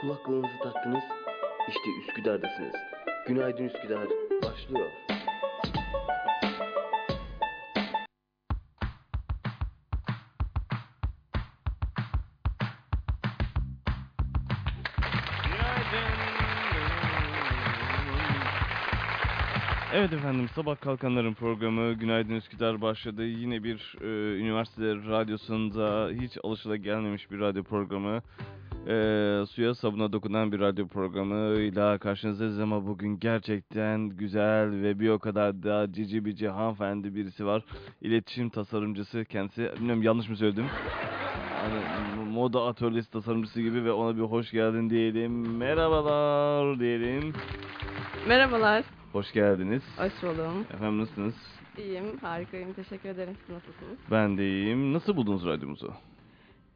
Kulaklığınızı taktınız. İşte Üsküdar'dasınız. Günaydın Üsküdar başlıyor. Evet efendim sabah kalkanların programı Günaydın Üsküdar başladı. Yine bir e, üniversite radyosunda hiç alışılagelmemiş bir radyo programı. E, suya sabuna dokunan bir radyo programıyla karşınızdayız ama bugün gerçekten güzel ve bir o kadar da cici bici hanımefendi birisi var. İletişim tasarımcısı kendisi. Bilmiyorum yanlış mı söyledim? Hani moda atölyesi tasarımcısı gibi ve ona bir hoş geldin diyelim. Merhabalar diyelim. Merhabalar, Hoş geldiniz. hoş buldum. Efendim nasılsınız? İyiyim, harikayım. Teşekkür ederim. Siz nasılsınız? Ben de iyiyim. Nasıl buldunuz radyomuzu?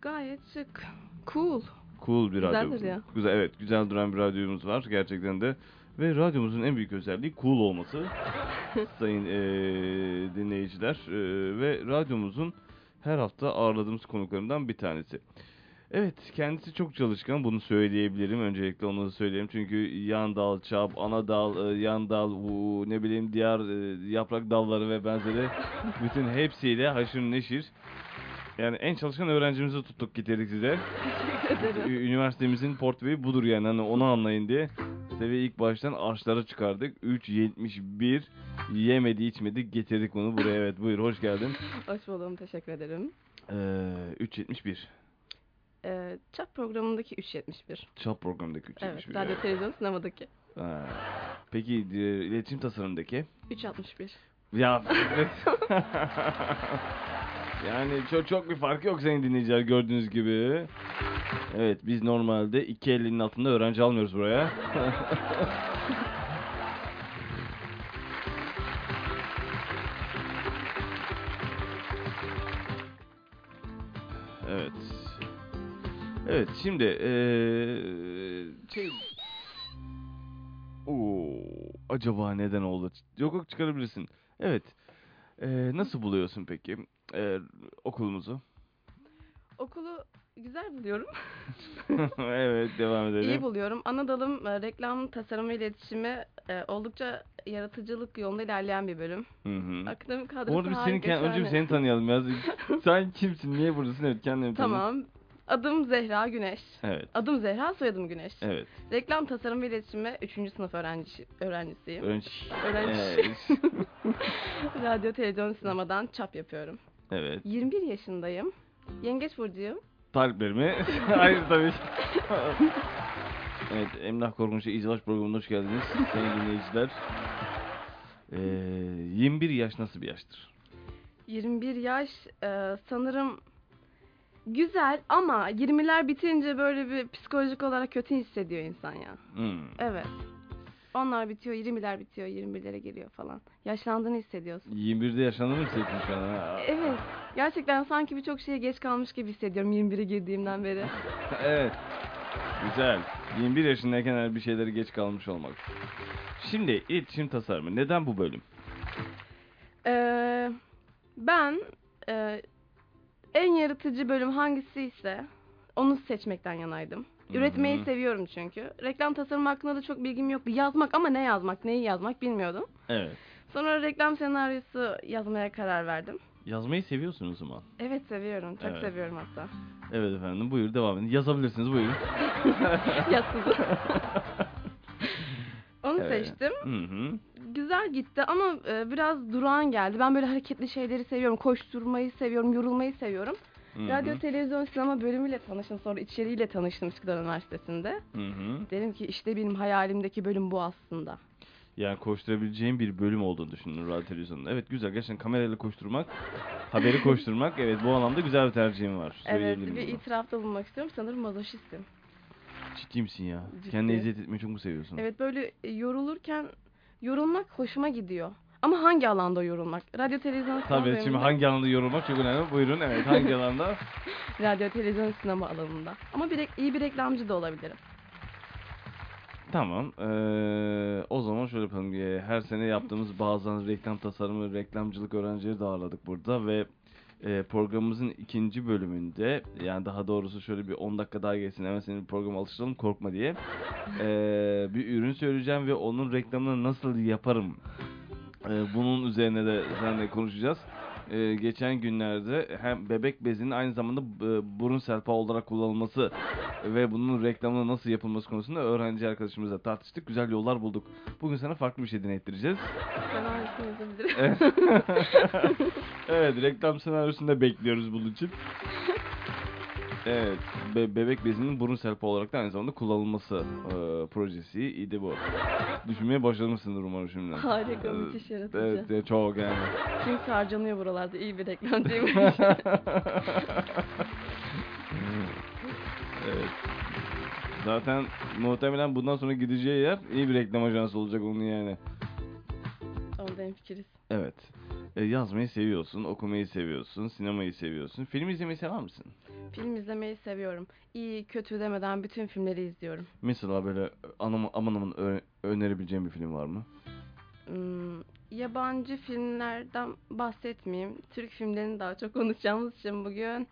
Gayet şık. Cool. Cool bir Güzel radyo. duruyor. Güzel, evet güzel duran bir radyomuz var gerçekten de. Ve radyomuzun en büyük özelliği cool olması. sayın eee, dinleyiciler. Eee, ve radyomuzun her hafta ağırladığımız konuklarından bir tanesi. Evet kendisi çok çalışkan bunu söyleyebilirim. Öncelikle onu da söyleyeyim. Çünkü yan dal, çap, ana dal, e, yan dal, bu ne bileyim diğer e, yaprak dalları ve benzeri bütün hepsiyle haşır neşir. Yani en çalışkan öğrencimizi tuttuk getirdik size. Ü- Üniversitemizin portföyü budur yani hani onu anlayın diye. Size ilk baştan arşlara çıkardık. 3.71 yemedi içmedi getirdik bunu buraya evet buyur hoş geldin. Hoş buldum, teşekkür ederim. Ee, 3.71 Ee, çap programındaki 371. çap programındaki 3.71. Evet, radyo televizyon sinemadaki Ha. Peki e, iletişim tasarımındaki? 361. Ya evet. yani çok çok bir farkı yok senin dinleyiciler gördüğünüz gibi. Evet biz normalde 2.50'nin altında öğrenci almıyoruz buraya. evet. Evet şimdi eee şey Oo, acaba neden oldu? Yok yok çıkarabilirsin. Evet. Ee, nasıl buluyorsun peki ee, okulumuzu? Okulu güzel buluyorum. evet devam edelim. İyi buluyorum. Ana dalım e, reklam, tasarım ve iletişimi e, oldukça yaratıcılık yolunda ilerleyen bir bölüm. Hı hı. Akademik kadrosu Orada biz seni kend- önce bir seni tanıyalım ya. Sen kimsin? Niye buradasın? Evet kendini tanı. Tamam. Adım Zehra Güneş. Evet. Adım Zehra, soyadım Güneş. Evet. Reklam tasarım ve iletişimi 3. sınıf öğrenci, öğrencisiyim. Önce. Öğrenci. Evet. Radyo, televizyon, sinemadan çap yapıyorum. Evet. 21 yaşındayım. Yengeç burcuyum. Taliplerimi. Hayır tabii. evet, Emlak Korkunç'u İzdivaç programına hoş geldiniz sayın dinleyiciler. Ee, 21 yaş nasıl bir yaştır? 21 yaş e, sanırım güzel ama 20'ler bitince böyle bir psikolojik olarak kötü hissediyor insan ya. Hmm. Evet. Onlar bitiyor, 20'ler bitiyor, 21'lere geliyor falan. Yaşlandığını hissediyorsun. 21'de yaşandığını mı hissettin şu an? ha? Evet. Gerçekten sanki birçok şeye geç kalmış gibi hissediyorum 21'e girdiğimden beri. evet. Güzel. 21 yaşındayken her bir şeyleri geç kalmış olmak. Şimdi iletişim tasarımı. Neden bu bölüm? Ee, ben e, en yaratıcı bölüm hangisi ise onu seçmekten yanaydım. Üretmeyi Hı hı. seviyorum çünkü. Reklam tasarımı hakkında da çok bilgim yoktu. Yazmak ama ne yazmak, neyi yazmak bilmiyordum. Evet. Sonra reklam senaryosu yazmaya karar verdim. Yazmayı seviyorsunuz o zaman. Evet seviyorum, çok Evet. seviyorum hatta. Evet efendim buyur devam edin. Yazabilirsiniz buyurun. Yazsızı. Onu Evet. seçtim. Hı hı. Güzel gitti ama e, biraz durağan geldi. Ben böyle hareketli şeyleri seviyorum. Koşturmayı seviyorum, yorulmayı seviyorum. Hı hı. Radyo, televizyon, sinema bölümüyle tanıştım. Sonra içeriğiyle tanıştım Üsküdar Üniversitesi'nde. Hı hı. Dedim ki işte benim hayalimdeki bölüm bu aslında. Yani koşturabileceğim bir bölüm olduğunu düşünün radyo televizyonda. Evet güzel gerçekten kamerayla koşturmak, haberi koşturmak evet bu anlamda güzel bir tercihim var. Evet bir bunu. itirafta bulunmak istiyorum. Sanırım mazoşistim. Ciddi misin ya? Ciddi. Kendine eziyet etmeyi çok mu seviyorsun? Evet böyle e, yorulurken yorulmak hoşuma gidiyor. Ama hangi alanda yorulmak? Radyo, televizyon, sinema Tabii şimdi bölümünde- hangi alanda yorulmak çok önemli. Buyurun evet hangi alanda? Radyo, televizyon, sinema alanında. Ama bir, rek- iyi bir reklamcı da olabilirim. Tamam. Ee, o zaman şöyle yapalım. Ee, Her sene yaptığımız bazen reklam tasarımı, reklamcılık öğrencileri de ağırladık burada ve e, programımızın ikinci bölümünde yani daha doğrusu şöyle bir 10 dakika daha geçsin hemen senin programa alıştıralım korkma diye e, bir ürün söyleyeceğim ve onun reklamını nasıl yaparım e, bunun üzerine de seninle konuşacağız. E, geçen günlerde hem bebek bezinin aynı zamanda e, burun serpa olarak kullanılması ve bunun reklamını nasıl yapılması konusunda öğrenci arkadaşımızla tartıştık. Güzel yollar bulduk. Bugün sana farklı bir şey denettireceğiz. Ben hangisini yazabilirim? Evet. evet, reklam senaryosunda bekliyoruz bunun için. Evet, be- bebek bezinin burun serpi olarak da aynı zamanda kullanılması e, projesi idi bu. Düşünmeye başlamışsındır umarım şimdiden. Harika, Evet, müthiş yaratıcı. Evet, evet, çok yani. Çünkü harcanıyor buralarda. iyi bir reklam değil mi? evet. Zaten muhtemelen bundan sonra gideceği yer iyi bir reklam ajansı olacak onun yani. Onda hemfikiriz. Evet. E, yazmayı seviyorsun, okumayı seviyorsun, sinemayı seviyorsun. Film izlemeyi sever misin? Film izlemeyi seviyorum. İyi, kötü demeden bütün filmleri izliyorum. Mesela böyle anam, aman aman ö- önerebileceğim bir film var mı? Hmm, yabancı filmlerden bahsetmeyeyim. Türk filmlerini daha çok konuşacağımız için bugün.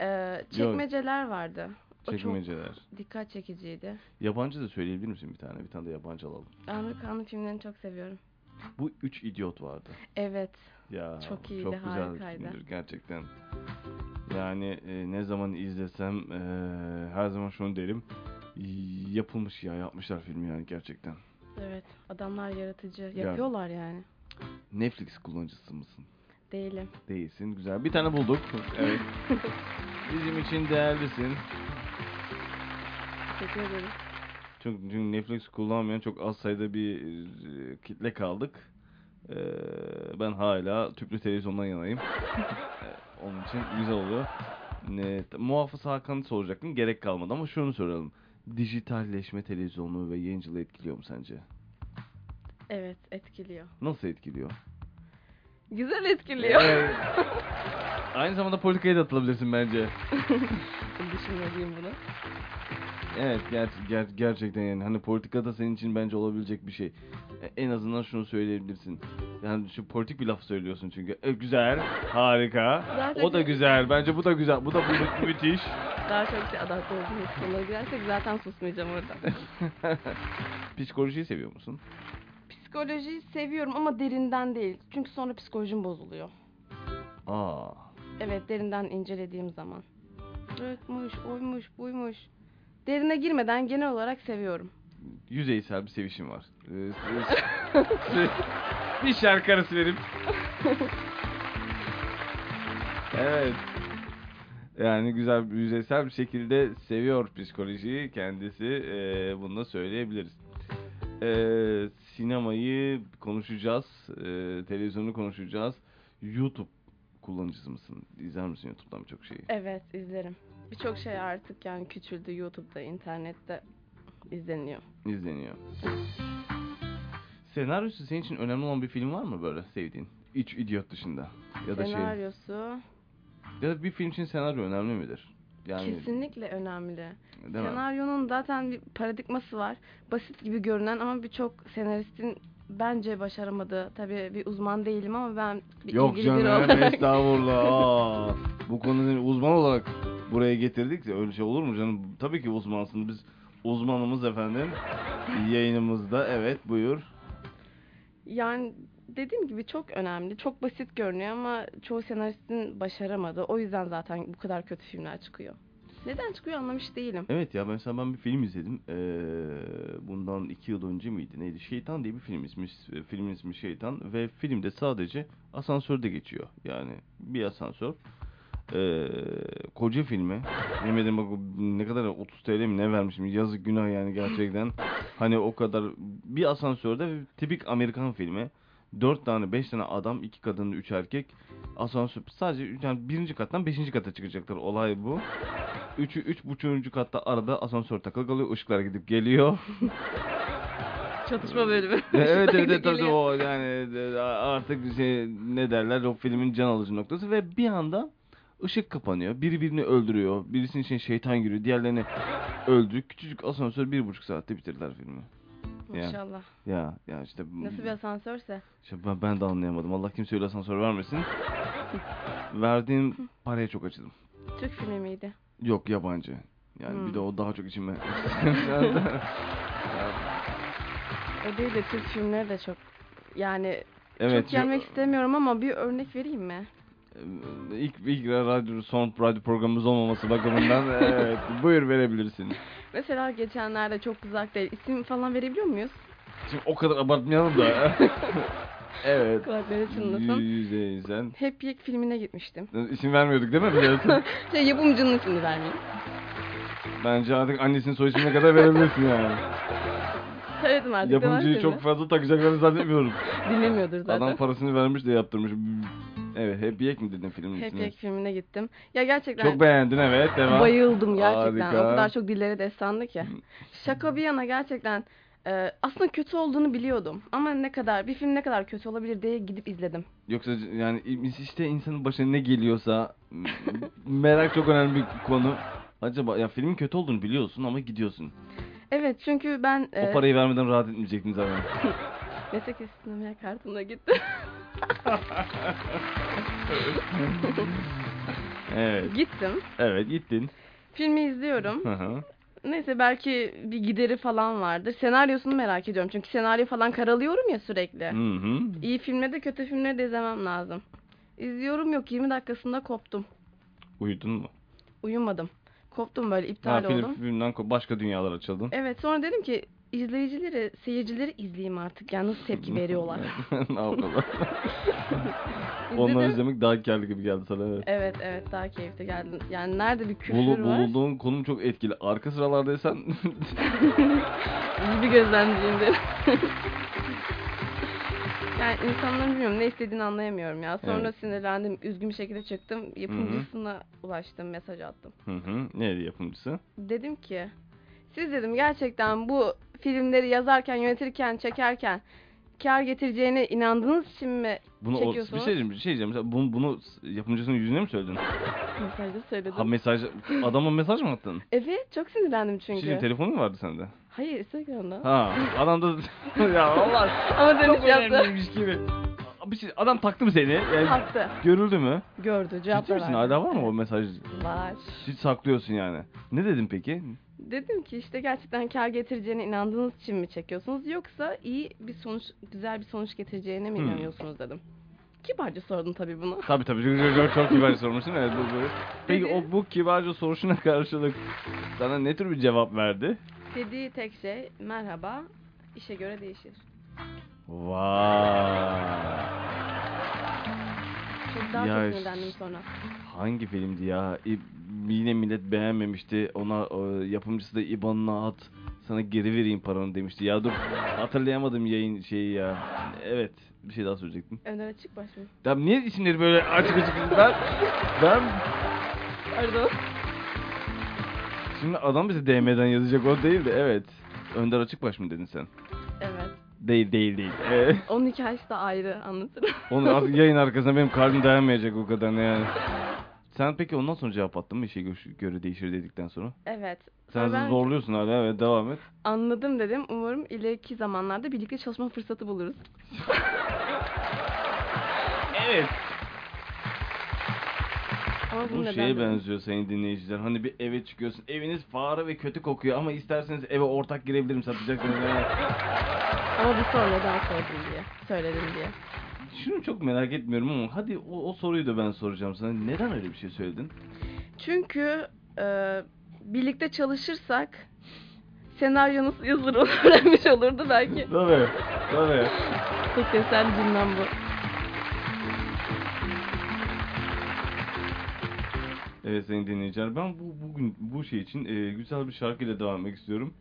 Ee, çekmeceler vardı. O Çekmeceler. çok dikkat çekiciydi. Yabancı da söyleyebilir misin bir tane? Bir tane de yabancı alalım. Amerikanlı filmlerini çok seviyorum. Bu üç idiot vardı. Evet. Ya Çok iyiydi, çok güzel bir harikaydı. filmdir gerçekten. Yani e, ne zaman izlesem e, her zaman şunu derim. Yapılmış ya yapmışlar filmi yani gerçekten. Evet. Adamlar yaratıcı. Yapıyorlar yani. Netflix kullanıcısı mısın? Değilim. Değilsin. Güzel. Bir tane bulduk. Evet. Bizim için değerlisin. Teşekkür ederim. Çok, çünkü Netflix kullanmayan çok az sayıda bir e, kitle kaldık. Ee, ben hala tüplü televizyondan yanayım. Ee, Onun için güzel oluyor. Ne, t- muhafız Hakan'ı soracaktım. Gerek kalmadı ama şunu soralım. Dijitalleşme televizyonu ve yayıncılığı etkiliyor mu sence? Evet etkiliyor. Nasıl etkiliyor? Güzel etkiliyor. Evet. Aynı zamanda politikaya da atılabilirsin bence. Düşünmeliyim bunu. Evet ger- ger- gerçekten yani hani politikada senin için bence olabilecek bir şey. E, En azından şunu söyleyebilirsin. Yani şu politik bir laf söylüyorsun çünkü. E, güzel, harika. Zaten O da güzel. Bence bu da güzel. Bu da bu, müthiş. Daha çok şey adapte olduğumuz konulara girersek zaten susmayacağım orada. Psikolojiyi seviyor musun? Psikolojiyi seviyorum ama derinden değil. Çünkü sonra psikolojim bozuluyor. Aa. Evet derinden incelediğim zaman. Bırakmış, oymuş, buymuş. Derine girmeden genel olarak seviyorum. Yüzeysel bir sevişim var. Ee, bir şarkı arası verip. evet. Yani güzel, yüzeysel bir şekilde seviyor psikolojiyi kendisi. Ee, bunu da söyleyebiliriz. Ee, sinemayı konuşacağız. Ee, televizyonu konuşacağız. YouTube kullanıcısı mısın? İzler misin YouTube'dan birçok şeyi? Evet izlerim. Birçok şey artık yani küçüldü YouTube'da, internette izleniyor. İzleniyor. Senaryosu senin için önemli olan bir film var mı böyle sevdiğin? Üç idiot dışında. Ya da şey. Senaryosu Ya da bir film için senaryo önemli midir? Yani kesinlikle önemli. değil mi? Senaryonun zaten bir paradigması var. Basit gibi görünen ama birçok senaristin bence başaramadığı. Tabii bir uzman değilim ama ben bir Yok ilgili biri canım olarak estağfurullah. Aa, bu konuda uzman olarak buraya getirdik. Öyle şey olur mu canım? Tabii ki uzmansın. Biz uzmanımız efendim. Yayınımızda evet buyur. Yani dediğim gibi çok önemli. Çok basit görünüyor ama çoğu senaristin başaramadığı. O yüzden zaten bu kadar kötü filmler çıkıyor. Neden çıkıyor anlamış değilim. Evet ya mesela ben bir film izledim. Ee, bundan iki yıl önce miydi neydi? Şeytan diye bir film ismi. Filmin ismi Şeytan ve filmde sadece asansörde geçiyor. Yani bir asansör. Ee, koca filmi. Yemin ederim bak ne kadar 30 TL mi ne vermişim. Yazık günah yani gerçekten. Hani o kadar bir asansörde tipik Amerikan filmi. Dört tane, beş tane adam, iki kadın, üç erkek. Asansör sadece yani birinci kattan beşinci kata çıkacaklar. Olay bu. Üçü, üç buçuğuncu katta arada asansör takılı kalıyor. ışıklar gidip geliyor. Çatışma bölümü. evet evet evet tabii o yani artık şey, ne derler o filmin can alıcı noktası ve bir anda ışık kapanıyor. Biri birini öldürüyor. Birisinin içine şeytan giriyor. Diğerlerini öldürüyor. Küçücük asansör bir buçuk saatte bitirdiler filmi. Maşallah. Ya ya işte Nasıl bir asansörse. işte ben, ben de anlayamadım. Allah kimseye öyle asansör vermesin. Verdiğim paraya çok acıdım. Türk filmi miydi? Yok yabancı. Yani Hmm. bir de o daha çok içime. O değil de Türk filmleri de çok yani evet. çok gelmek yo- istemiyorum ama bir örnek vereyim mi? İlk, ilk radyo, son radyo programımız olmaması bakımından evet buyur verebilirsin. Mesela geçenlerde çok uzak değil. İsim falan verebiliyor muyuz? Şimdi o kadar abartmayalım da. evet. Kulakları çınlasın. Yüzde insan. Hep Yek filmine gitmiştim. İsim vermiyorduk değil mi biliyorsun? Şey yapımcının ismini vermeyeyim. Bence artık annesinin soy ismine kadar verebilirsin yani. Söyledim artık. Yapımcıyı çok fazla takacaklarını zannetmiyorum. Dinlemiyordur zaten. Adam parasını vermiş de yaptırmış. Evet, Hep Yek mi dedin filmin ismini? Yek filmine gittim. Ya gerçekten Çok beğendin evet, devam. bayıldım gerçekten. Harika. O kadar çok dilleri destandı ki. Şaka bir yana gerçekten e, aslında kötü olduğunu biliyordum. Ama ne kadar bir film ne kadar kötü olabilir diye gidip izledim. Yoksa yani işte insanın başına ne geliyorsa merak çok önemli bir konu. Acaba ya filmin kötü olduğunu biliyorsun ama gidiyorsun. Evet çünkü ben e, O parayı vermeden rahat etmeyecektin zaten. meslek istemeye kartımla gittim. evet. Gittim. Evet gittin. Filmi izliyorum. Hı hı. Neyse belki bir gideri falan vardır. Senaryosunu merak ediyorum. Çünkü senaryo falan karalıyorum ya sürekli. Hı hı. İyi filmde de kötü filmde de izlemem lazım. İzliyorum yok 20 dakikasında koptum. Uyudun mu? Uyumadım. Koptum böyle Ha, iptal film, oldum. filmden başka dünyalar açıldın. Evet sonra dedim ki izleyicileri, seyircileri izleyeyim artık. Yani nasıl tepki veriyorlar. ne yapalım? Onları izlemek daha karlı gibi geldi sana evet. Evet evet daha keyifli geldi. Yani nerede bir küfür Bulu, var. bulunduğun konum çok etkili. Arka sıralardaysan İyi bir gözlemciyim dedim. yani insanların bilmiyorum ne istediğini anlayamıyorum ya. Sonra Evet. sinirlendim, üzgün bir şekilde çıktım. Yapımcısına ulaştım, mesaj attım. Hı hı. Neydi yapımcısı? Dedim ki, siz dedim gerçekten bu filmleri yazarken, yönetirken, çekerken kar getireceğine inandığınız için mi Bunu o, bir çekiyorsunuz? şey diyeceğim, bir şey diyeceğim. Mesela bunu, bunu yapımcısının yüzüne mi söyledin? Mesajda söyledim. Ha mesaj adama mesaj mı attın? evet, çok sinirlendim şey çünkü. diyeyim, telefonu mu vardı sende? Hayır, Instagram'da. Ha adam da ya Allah Ama çok dönüş yaptı. önemliymiş gibi. Bir şey, adam taktı mı seni? Yani Taktı. görüldü mü? Gördü, cevap Ciddi da misin? verdi. Hala var mı o mesaj? Var. Hiç saklıyorsun yani. Ne dedin peki? Dedim ki işte gerçekten kar getireceğine inandığınız için mi çekiyorsunuz yoksa iyi bir sonuç, güzel bir sonuç getireceğine mi Hmm. inanıyorsunuz dedim. Kibarca sordum tabii bunu. Tabii tabii çok, çok, çok kibarca sormuşsun. Evet, bu, bu. Peki Dedi. o bu kibarca soruşuna karşılık sana ne tür bir cevap verdi? Dediği tek şey merhaba, işe göre değişir. Vay. Çok daha Ya çok sinirlendim sonra. Hangi filmdi ya? İ- Yine millet beğenmemişti. Ona o, yapımcısı da IBAN'ına at. Sana geri vereyim paranı demişti. Ya dur hatırlayamadım yayın şeyi ya. Evet bir şey daha söyleyecektim. Önder açık baş mı? Ya niye isimleri böyle açık açık ben ben Pardon. şimdi adam bize DM'den yazacak o değil de evet. Önder Açıkbaş mı dedin sen? Evet. Değil değil değil. Ee, Onun hikayesi de ayrı anlatırım. onu yayın arkasında benim kalbim dayanmayacak o kadar yani. Sen peki ondan sonra cevap attın mı işe gö- göre değişir dedikten sonra? evet. Sen Sonra ben zorluyorsun hala evet devam et. anladım dedim. Umarım ileriki zamanlarda birlikte çalışma fırsatı buluruz. Evet. Ama Bu şeye dedim? benziyor sayın dinleyiciler. Hani bir eve çıkıyorsun. Eviniz fare ve kötü kokuyor ama isterseniz eve ortak girebilirim satacaksınız. Ama bu soru neden sordum diye. Söyledim diye. Şunu çok merak etmiyorum ama hadi o, o soruyu da ben soracağım sana. Neden öyle bir şey söyledin? Çünkü e, birlikte çalışırsak senaryo nasıl yazılır onu öğrenmiş olurdu belki. Tabii. Tabii. Tek eser cümlem bu. Evet sayın dinleyiciler ben bu bugün bu şey için e, güzel bir şarkıyla devam etmek istiyorum.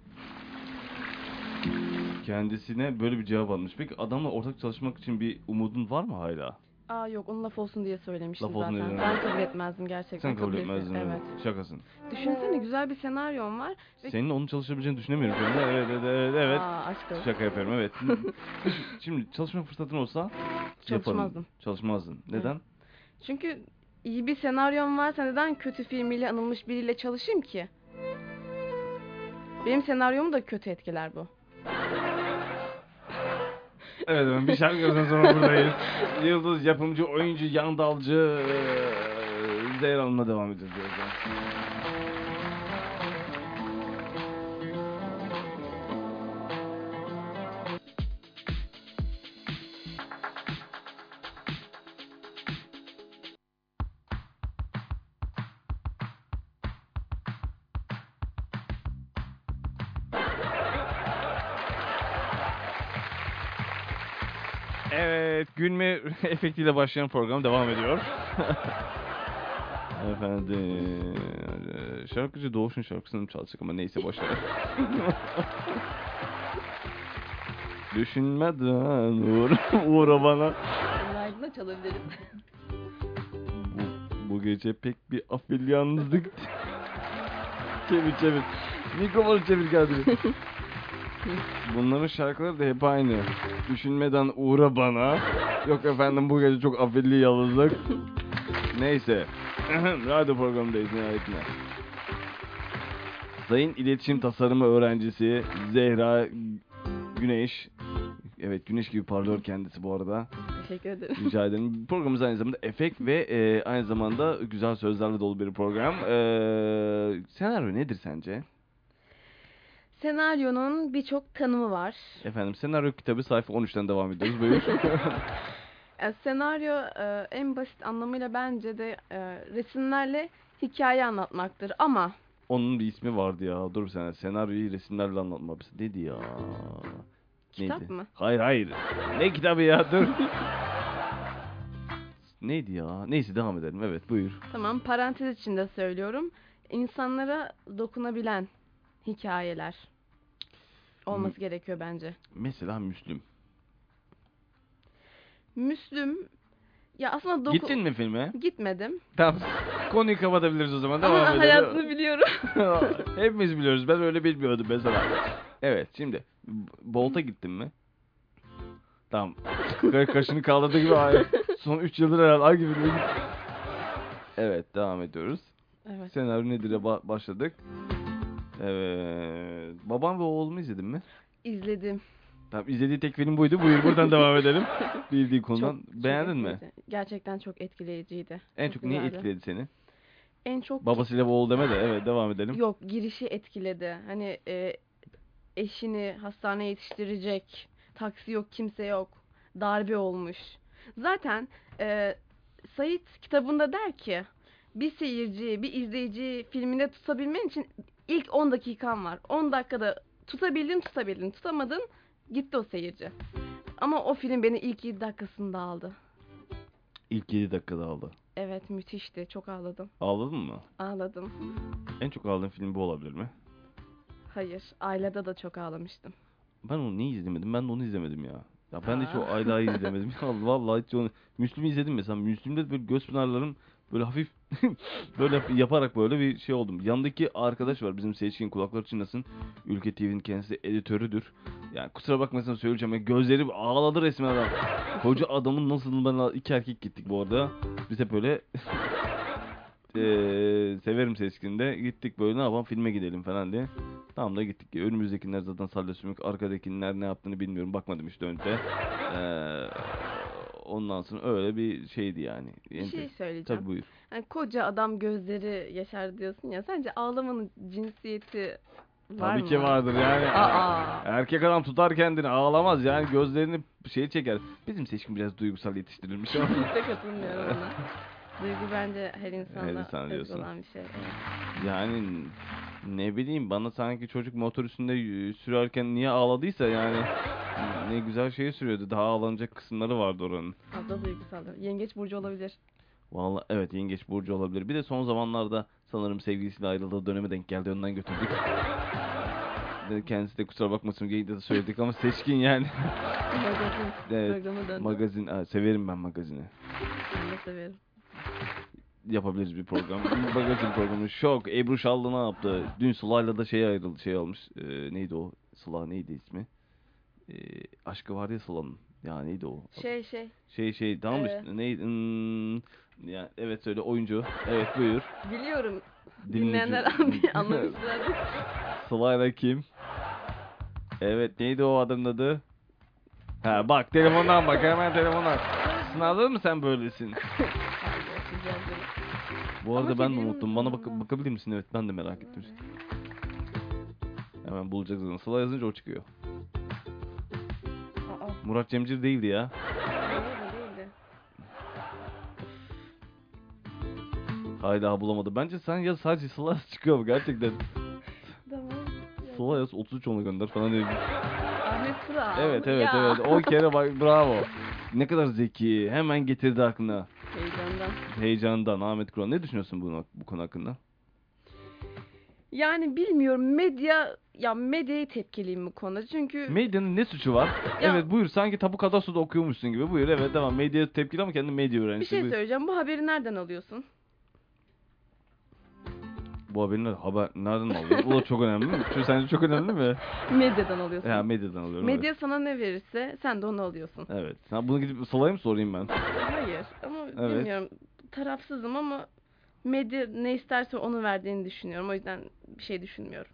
Kendisine böyle bir cevap almış. Peki adamla ortak çalışmak için bir umudun var mı hala? Aa yok onu laf olsun diye söylemiştim Laf olsun zaten. diye Ben kabul etmezdim gerçekten. Sen kabul etmezdin. Evet. Şakasın. Düşünsene güzel bir senaryon var. Ve... Senin onun çalışabileceğini düşünemiyorum şu anda. Evet evet evet. evet. Aa aşk olsun. Şaka yapıyorum evet. Şimdi çalışma fırsatın olsa yaparım. Çalışmazdım. Çalışmazdın. Neden? Çünkü iyi bir senaryon varsa neden kötü filmiyle anılmış biriyle çalışayım ki? Benim senaryomu da kötü etkiler bu. Evet efendim bir şarkıdan sonra buradayız. Yıldız yapımcı, oyuncu, yan dalcı eee, Zehra Hanım'la devam edeceğiz efektiyle başlayan program devam ediyor. Efendim, şarkıcı Doğuş'un şarkısını çalacak ama neyse boş ver. Düşünmeden uğra, uğra bana. Aydın'a çalabiliriz. Bu, bu gece pek bir afil yalnızlık. çevir çevir. Mikrofonu çevir geldi. Bunların şarkıları da hep aynı. Düşünmeden uğra bana. Yok efendim bu gece çok afilli yalnızlık. Neyse. Radyo programındayız nihayetinde. Sayın İletişim Tasarımı öğrencisi Zehra Güneş. Evet Güneş gibi parlıyor kendisi bu arada. Teşekkür ederim. Rica ederim. Programımız aynı zamanda efekt ve e, aynı zamanda güzel sözlerle dolu bir program. E, senaryo nedir sence? Senaryonun birçok tanımı var. Efendim senaryo kitabı sayfa 13'ten devam ediyoruz. Buyur. E, senaryo e, en basit anlamıyla bence de e, resimlerle hikaye anlatmaktır ama Onun bir ismi vardı ya. Dur bir saniye. Senaryoyu resimlerle anlatma. Neydi ya? kitap Neydi? mı? Hayır hayır. Ne kitabı ya? Dur. Neydi ya? Neyse devam edelim. Evet buyur. Tamam parantez içinde söylüyorum. İnsanlara dokunabilen hikayeler olması gerekiyor bence. Mesela Müslüm. Müslüm ya aslında doku... Gittin mi filme? Gitmedim. Tamam. Konuyu kapatabiliriz o zaman. Devam Ama hayatını biliyorum. Hepimiz biliyoruz. Ben öyle bilmiyordum mesela. Evet şimdi. Bolt'a gittin mi? Tamam. Ka- Kaşını kaldırdı gibi. Ay, Son 3 yıldır herhalde ay gibi. Evet devam ediyoruz. evet. Senaryo nedir'e ba- başladık. Evet. Babam ve oğlumu izledin mi? İzledim. Tamam izlediği tek film buydu. Buyur buradan devam edelim. Bildiği konudan. Çok- çok Beğendin mi? Gerçekten çok etkileyiciydi. En çok neyi güzeldi. etkiledi seni? En çok Babasıyla ve oğul deme de. Evet devam edelim. Yok girişi etkiledi. Hani e, eşini hastaneye yetiştirecek. Taksi yok kimse yok. Darbe olmuş. Zaten e, Sait kitabında der ki bir seyirci, bir izleyici filminde tutabilmen için ilk 10 dakikan var. 10 dakikada tutabildin tutabildin tutamadın gitti o seyirci. Ama o film beni ilk 7 dakikasında aldı. İlk 7 dakikada aldı. Evet müthişti. Çok ağladım. Ağladın mı? Ağladım. En çok ağladığın film bu olabilir mi? Hayır. Ailede da çok ağlamıştım. Ben onu niye izlemedim? Ben de onu izlemedim ya. Ya ben de hiç o. Ayla'yı izlemedim. Ya vallahi hiç onu... Müslüm'ü izledim mesela. Müslüm'de böyle göz pınarlarım böyle hafif böyle yaparak böyle bir şey oldum. Yandaki arkadaş var bizim Seçkin kulakları çınlasın. Ülke TV'nin kendisi editörüdür. Yani kusura bakmasın söyleyeceğim. Ya gözleri ağladı resmen adam. Koca adamın nasıl ben iki erkek gittik bu arada. Biz hep böyle eee severim Seçkin'de. Gittik böyle ne yapalım filme gidelim falan diye. Tamam da gittik. Önümüzdekiler zaten salya sümük. Arkadakiler ne yaptığını bilmiyorum. Bakmadım hiç dönüp de. Ee, ondan sonra öyle bir şeydi yani. Bir şey söyleyeceğim. Tabii buyur. Hani koca adam gözleri yaşar diyorsun ya. Sence ağlamanın cinsiyeti var Tabii mı? ki vardır yani. Aa. Erkek adam tutar kendini ağlamaz yani gözlerini şey çeker. Bizim seçkin biraz duygusal yetiştirilmiş ama. Kesinlikle katılmıyorum ona. Duygu bence her insanda Her insan diyorsun. olan bir şey. Evet. yani ne bileyim bana sanki çocuk motor üstünde sürerken niye ağladıysa yani ne güzel şey sürüyordu. Daha ağlanacak kısımları vardı oranın. Fazla duygusal. Yengeç burcu olabilir. Vallahi evet yengeç burcu olabilir. Bir de son zamanlarda sanırım sevgilisiyle ayrıldığı döneme denk geldi. Ondan götürdük. Kendisi de kusura bakmasın geyikte de söyledik ama seçkin yani. Magazin Evet. Magazin, ha, severim ben magazini. ben de severim. Yapabiliriz bir program. Bir magazin programı. Şok. Ebru Şallı ne yaptı? Dün Sıla'yla da şey ayrıldı. Şey olmuş. Ee, neydi o? Sıla neydi ismi? Ee, aşkı var ya Sıla'nın. Ya neydi o? Şey şey. Şey şey tamam Ee. işte. Neydi? Hmm, ya, evet söyle oyuncu. Evet buyur. Biliyorum. Dinleyici- Dinleyenler anlamışlar. Sıla'yla kim? Evet neydi o adamın adı? Ha bak telefondan bak hemen telefondan. Sınavda mı sen böylesin? Bu arada Ama ben de unuttum. Bana bak bakabilir misin? Evet ben de merak ettim. Hemen bulacaksın. Sıla yazınca o çıkıyor. Aa, Murat Cemcir değildi ya. Hala bulamadı. Bence sen yaz sadece Sıla yaz çıkıyor gerçekten? Tamam. Sıla yaz 33 onu gönder falan dedi. Ahmet Kural. Evet evet Ya. evet. O kere bak bravo. Ne kadar zeki. Hemen getirdi aklına. Heyecandan. Heyecandan Ahmet Kural. Ne düşünüyorsun bu, bu konu hakkında? Yani bilmiyorum medya ya medyaya tepkiliyim bu konuda çünkü Medyanın ne suçu var? Ya- Evet buyur sanki tapu kadastroda okuyormuşsun gibi. Buyur evet devam. Medya tepkili ama kendi medya bir öğrencisi. şey Buyur. söyleyeceğim bu haberi nereden alıyorsun? Bu haberin haber nereden alıyorsun? Bu da çok önemli mi? Şu sence çok önemli mi? Medyadan alıyorsun. Ya medyadan alıyorum. Medya sana ne verirse sen de onu alıyorsun. Evet. evet. Sen bunu gidip Sıla'ya mı sorayım ben? Hayır ama Evet. bilmiyorum tarafsızım ama medya ne isterse onu verdiğini düşünüyorum. O yüzden bir şey düşünmüyorum.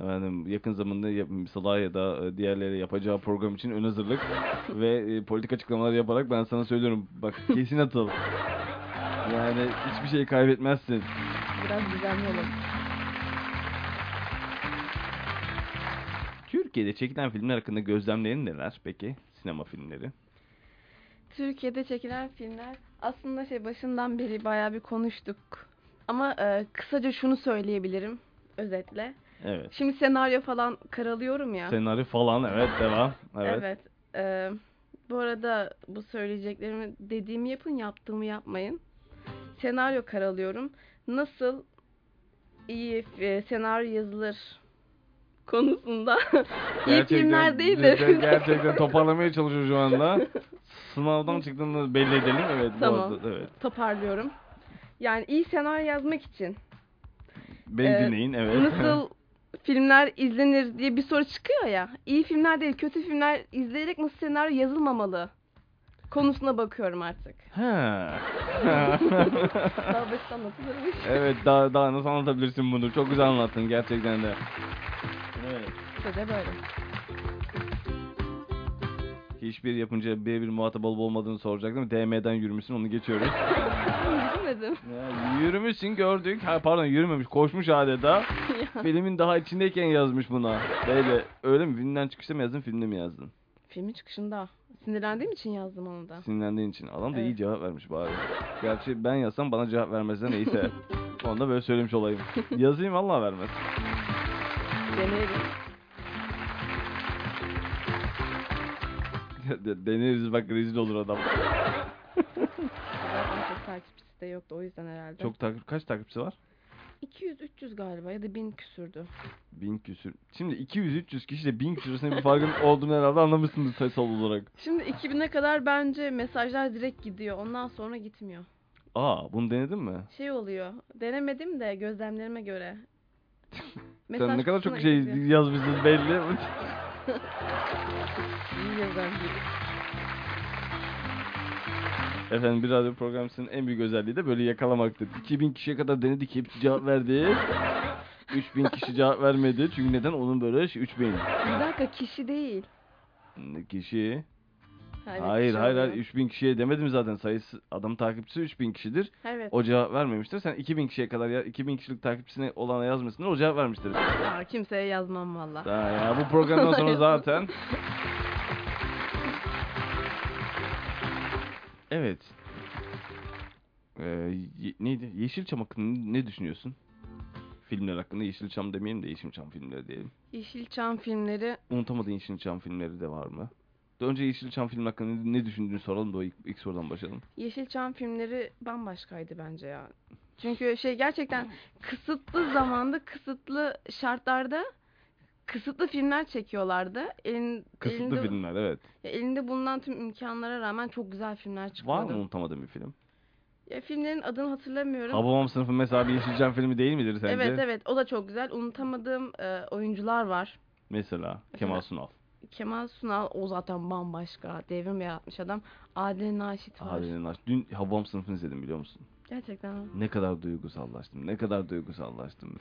Efendim yakın zamanda Sıla ya da e, diğerleri yapacağı program için ön hazırlık ve e, politik açıklamalar yaparak ben sana söylüyorum. Bak kesin atıl. Yani hiçbir şey kaybetmezsin. Biraz düzenli olalım. Türkiye'de çekilen filmler hakkında gözlemlerin neler peki? Sinema filmleri. Türkiye'de çekilen filmler aslında şey başından beri bayağı bir konuştuk. Ama e, kısaca şunu söyleyebilirim özetle. Evet. Şimdi senaryo falan karalıyorum ya. Senaryo falan evet devam. Evet. Evet. e, bu arada bu söyleyeceklerimi dediğimi yapın, yaptığımı yapmayın. Senaryo karalıyorum. Nasıl iyi e, senaryo yazılır konusunda iyi filmler değil de ger- Gerçekten toparlamaya çalışıyor şu anda. Sınavdan çıktığını belli edelim. Evet. bu Tamam. arada, evet. toparlıyorum. Yani iyi senaryo yazmak için Beni Ee, dinleyin evet. nasıl filmler izlenir diye bir soru çıkıyor ya. İyi filmler değil, kötü filmler izleyerek nasıl senaryo yazılmamalı konusuna bakıyorum artık. Ha. Daha basit anlatılırmış. evet daha daha nasıl anlatabilirsin bunu? Çok güzel anlattın gerçekten de. Evet. İşte de böyle. Hiçbir yapınca birebir muhatap olup olmadığını soracaktım. DM'den yürümüşsün onu geçiyoruz. Bilmedim. Ya, yürümüşsün gördük. Ha pardon yürümemiş koşmuş adeta. Filmin daha içindeyken yazmış buna. Böyle öyle mi? Filmden çıkışta mı yazdın filmde mi yazdın? Filmin çıkışında. Sinirlendiğim için yazdım onu da. Sinirlendiğin için. Adam da iyi Evet. cevap vermiş bari. Gerçi ben yazsam bana cevap vermezse neyse. Onu da böyle söylemiş olayım. Yazayım Allah vermez. Deneyelim. De- Deneriz bak rezil olur adam. Zaten çok takipçisi de yoktu o yüzden herhalde. Çok takip kaç takipçisi var? 200-300 galiba ya da 1000 küsürdü. Bin küsür. Şimdi 200-300 kişiyle 1000 küsür arasında bir farkın olduğunu herhalde anlamışsınız sayısal olarak. Şimdi 2000'e kadar bence mesajlar direkt gidiyor. Ondan sonra gitmiyor. Aa bunu denedin mi? Şey oluyor. Denemedim de gözlemlerime göre. Sen ne kadar çok şey gidiyor. yazmışsınız belli. İyi yazan biri. Efendim bir radyo programcısının en büyük özelliği de böyle yakalamaktır. 2000 kişiye kadar denedik hepsi cevap verdi. 3000 kişi cevap vermedi. Çünkü neden? Onun böyle şey 3000 Bir dakika kişi değil. kişi. Hayır kişi hayır hayır oluyor. 3000 kişiye demedim zaten sayısı adam takipçisi 3000 kişidir. Evet. O cevap vermemiştir. Sen 2000 kişiye kadar ya 2000 kişilik takipçisine olana yazmışsındır. O cevap vermiştir. Aa, kimseye yazmam valla. Ya bu programdan sonra zaten Evet. Ee, ye- neydi? Yeşilçam hakkında ne düşünüyorsun? Filmler hakkında Yeşilçam demeyelim de Yeşilçam filmleri diyelim. Yeşilçam filmleri Unutamadığın Yeşilçam filmleri de var mı? Önce Yeşilçam film hakkında ne düşündüğünü soralım da o ilk, ilk sorudan başlayalım. Yeşilçam filmleri bambaşkaydı bence ya. Çünkü şey gerçekten kısıtlı zamanda, kısıtlı şartlarda kısıtlı filmler çekiyorlardı. Elin, Kısıtlı elinde, filmler evet. ya elinde bulunan tüm imkanlara rağmen çok güzel filmler çıkıyordu. Var mı unutamadığın bir film? Ya filmlerin adını hatırlamıyorum. Hababam sınıfı mesela bir Yeşilçam filmi değil midir sence? Evet evet o da çok güzel. Unutamadığım e, oyuncular var. Mesela Kemal Sunal. Kemal Sunal o zaten bambaşka. Devrim yaratmış adam. Adile Naşit var. Adile Naş. Dün Hababam sınıfını izledim biliyor musun? Gerçekten. Ne kadar duygusallaştım. Ne kadar duygusallaştım.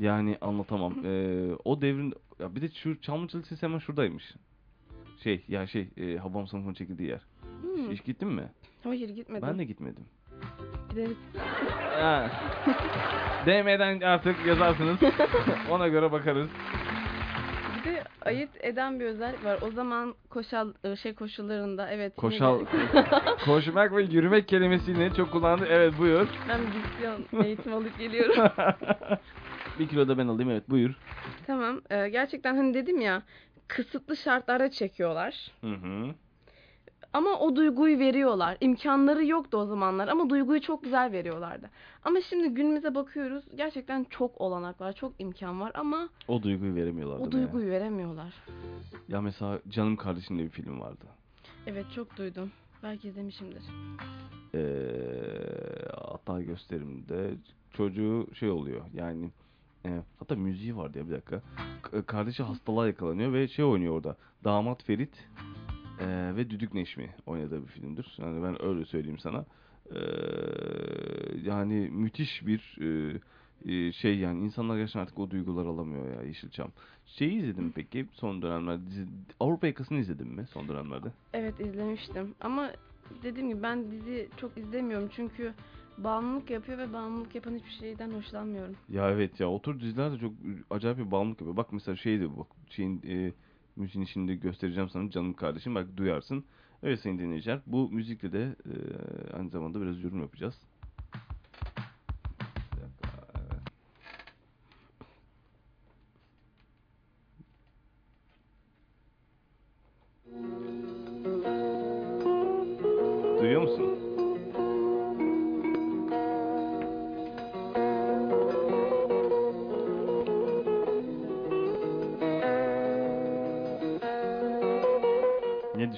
Yani anlatamam. Ee, o devrin ya bir de şu Çamlıca Lisesi hemen şuradaymış. Şey ya şey e, Habam sınıfının çekildiği yer. Hmm. Hiç gittin mi? Hayır gitmedim. Ben de gitmedim. Gideriz. Ha. DM'den artık yazarsınız. Ona göre bakarız. Bir de ayırt eden bir özellik var. O zaman koşal e, şey koşullarında evet. Koşal, koşmak ve yürümek kelimesini çok kullandı. Evet buyur. ben bir diksiyon eğitim alıp geliyorum. Bir kilo da ben alayım evet buyur. tamam. e, gerçekten hani dedim ya kısıtlı şartlarda çekiyorlar. Hı hı. Ama o duyguyu veriyorlar. İmkanları yoktu o zamanlar ama duyguyu çok güzel veriyorlardı. Ama şimdi günümüze bakıyoruz. Gerçekten çok olanak var, çok imkan var ama O duyguyu veremiyorlar o değil mi duyguyu veremiyorlar. Ya? ya mesela Canım Kardeşim diye bir film vardı. Evet çok duydum. Belki izlemişimdir. Ee, hatta gösterimde çocuğu şey oluyor yani e, hatta müziği vardı ya bir dakika. K- kardeşi hastalığa yakalanıyor ve şey oynuyor orada. Damat Ferit e, ve Düdük Neşmi oynadığı bir filmdir. Yani ben öyle söyleyeyim sana. Ee, yani müthiş bir e, e, şey yani insanlar gerçekten artık o duyguları alamıyor ya Yeşilçam. Şeyi izledim peki son dönemlerde dizi, Avrupa Yakası'nı izledin mi son dönemlerde? Evet izlemiştim ama dediğim gibi ben dizi çok izlemiyorum çünkü bağımlılık yapıyor ve bağımlılık yapan hiçbir şeyden hoşlanmıyorum. Ya evet ya o tür diziler de çok acayip bir bağımlılık yapıyor. Bak mesela şeydi bu şeyin e, müziğini şimdi göstereceğim sana canım kardeşim bak duyarsın. Evet sayın dinleyiciler bu müzikle de e, aynı zamanda biraz yorum yapacağız.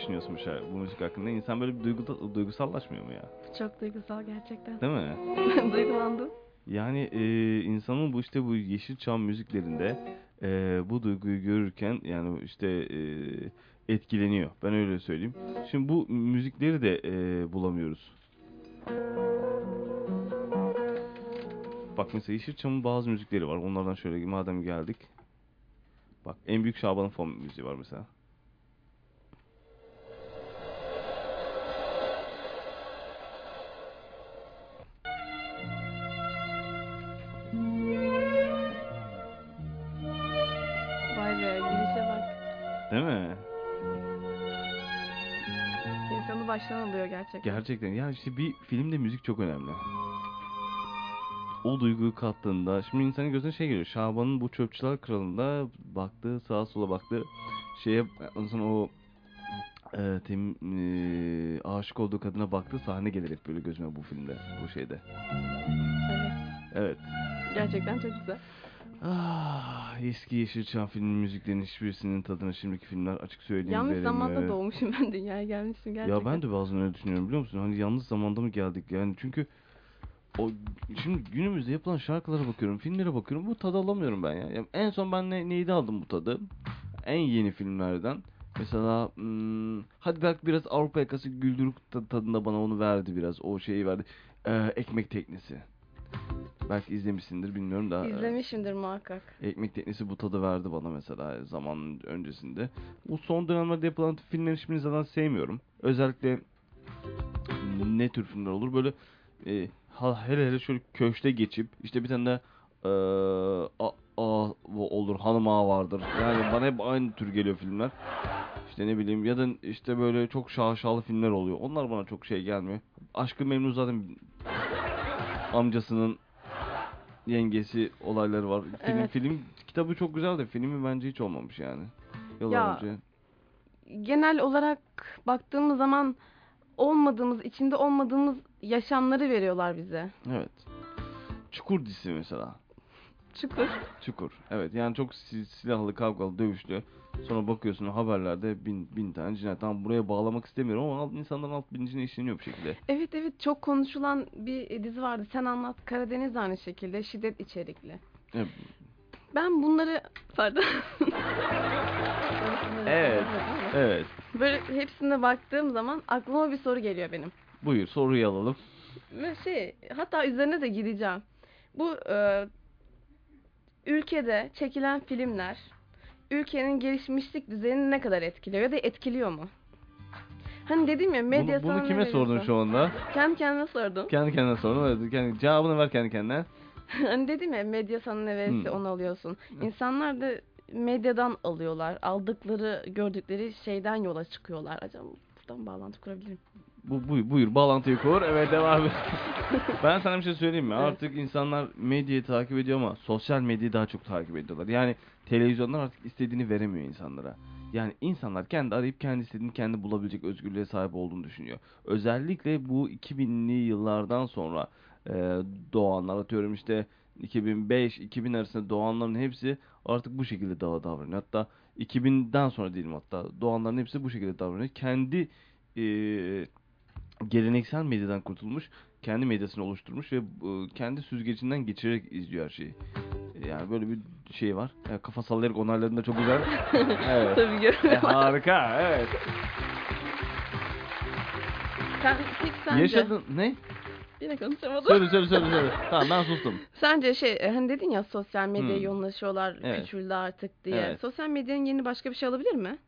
Düşünüyorsun bu, şarkı, bu müzik hakkında? İnsan böyle bir duygu, duygusallaşmıyor mu ya? Çok duygusal gerçekten. Değil mi? Duygulandım. Yani e, insanın bu işte bu Yeşilçam müziklerinde e, bu duyguyu görürken yani işte e, etkileniyor. Ben öyle söyleyeyim. Şimdi bu müzikleri de e, bulamıyoruz. Bak mesela Yeşilçam'ın bazı müzikleri var. Onlardan şöyle madem geldik. Bak en büyük Şaban'ın fon müziği var mesela. Gerçekten. Gerçekten ya işte bir filmde müzik çok önemli. O duyguyu kattığında şimdi insanın gözüne şey geliyor. Şaban'ın bu Çöpçüler Kralı'nda baktı sağa sola baktı. Şeye ondan sonra o e, tem, e, aşık olduğu kadına baktı sahne gelir hep böyle gözüme bu filmde bu şeyde. Evet. Evet. Gerçekten çok güzel. Ah, eski Yeşilçam filmin müziklerinin hiçbirisinin tadına şimdiki filmler açık söyleyeyim Yanlış veremiyor. zamanda doğmuşum ben dünyaya gelmişim gerçekten. Ya ben de bazen öyle düşünüyorum biliyor musun? Hani yalnız zamanda mı geldik yani çünkü o şimdi günümüzde yapılan şarkılara bakıyorum, filmlere bakıyorum. Bu tadı alamıyorum ben ya. Yani en son ben ne, neydi aldım bu tadı? En yeni filmlerden. Mesela hmm, hadi belki biraz Avrupa yakası güldürük ta- tadında bana onu verdi biraz. O şeyi verdi. Ee, ekmek teknesi. Belki izlemişsindir bilmiyorum da. e, İzlemişimdir muhakkak. Ekmek teknesi bu tadı verdi bana mesela zamanın öncesinde. Bu son dönemlerde yapılan filmlerin hiçbirini zaten sevmiyorum. Özellikle ne tür filmler olur böyle e, hele hele şöyle köşte geçip işte bir tane de e, a, a, olur hanım ağa vardır. Yani bana hep aynı tür geliyor filmler. İşte ne bileyim ya da işte böyle çok şaşalı filmler oluyor. Onlar bana çok şey gelmiyor. Aşkı Memnu zaten amcasının yengesi olayları var. Film, Evet. film kitabı çok güzel de filmi bence hiç olmamış yani. Yıllar Ya, önce. Genel olarak baktığımız zaman olmadığımız, içinde olmadığımız yaşamları veriyorlar bize. Evet. Çukur dizisi mesela. Çukur. Çukur. Evet yani çok si- silahlı, kavgalı, dövüşlü. Sonra bakıyorsun haberlerde bin, bin tane cinayet. Tamam buraya bağlamak istemiyorum ama alt, insanların alt bilincine işleniyor bir şekilde. Evet evet çok konuşulan bir dizi vardı. Sen anlat. Karadeniz de aynı şekilde şiddet içerikli. Evet. Ben bunları pardon. Evet. Evet. Böyle hepsine baktığım zaman aklıma bir soru geliyor benim. Buyur soruyu alalım. Ve şey hatta üzerine de gideceğim. Bu e, ülkede çekilen filmler ülkenin gelişmişlik düzeyini ne kadar etkiliyor ya da etkiliyor mu? Hani dedim ya medya bunu, bunu sana kime ne sordun veriyorsa. şu anda? Kendi kendime sordum. Kendi kendine sordun. Evet, kendi, cevabını ver kendi kendine. hani dedim ya medya sana ne verirse Hmm. onu alıyorsun. İnsanlar da medyadan alıyorlar. Aldıkları, gördükleri şeyden yola çıkıyorlar. Acaba buradan bağlantı kurabilirim. Bu, buyur, buyur bağlantıyı kur. Evet devam et. ben sana bir şey söyleyeyim mi? Evet. Artık insanlar medyayı takip ediyor ama sosyal medyayı daha çok takip ediyorlar. Yani televizyonlar artık istediğini veremiyor insanlara. Yani insanlar kendi arayıp kendi istediğini kendi bulabilecek özgürlüğe sahip olduğunu düşünüyor. Özellikle bu 2000'li yıllardan sonra e, doğanlar atıyorum işte 2005-2000 arasında doğanların hepsi artık bu şekilde daha davranıyor. Hatta 2000'den sonra diyelim hatta doğanların hepsi bu şekilde davranıyor. Kendi e, geleneksel medyadan kurtulmuş, kendi medyasını oluşturmuş ve e, kendi süzgecinden geçirerek izliyor her şeyi. Yani böyle bir şey var. E, kafa sallayarak onayladığında çok güzel. evet. Tabii E, görüyorum. harika, evet. Sen, peki sence? Yaşadın ne? Yine konuşamadım. Söyle söyle söyle söyle. Tamam ben sustum. Sence şey e, hani dedin ya sosyal medyaya Hmm. yoğunlaşıyorlar, Evet. küçüldü artık diye. Evet. Sosyal medyanın yeni başka bir şey alabilir mi?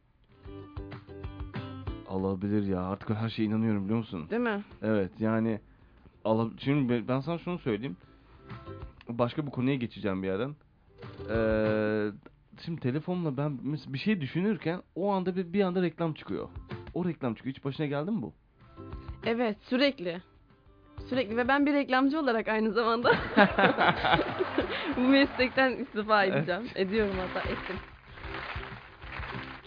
Alabilir ya. Artık her şeye inanıyorum biliyor musun? Değil mi? Evet yani ala şimdi ben- sana şunu söyleyeyim. Başka bir konuya geçeceğim bir yerden. Ee, şimdi telefonla ben bir şey düşünürken o anda bir, bir anda reklam çıkıyor. O reklam çıkıyor. Hiç başına geldi mi bu? Evet sürekli. Sürekli ve ben bir reklamcı olarak aynı zamanda bu meslekten istifa edeceğim. Ediyorum hatta ettim.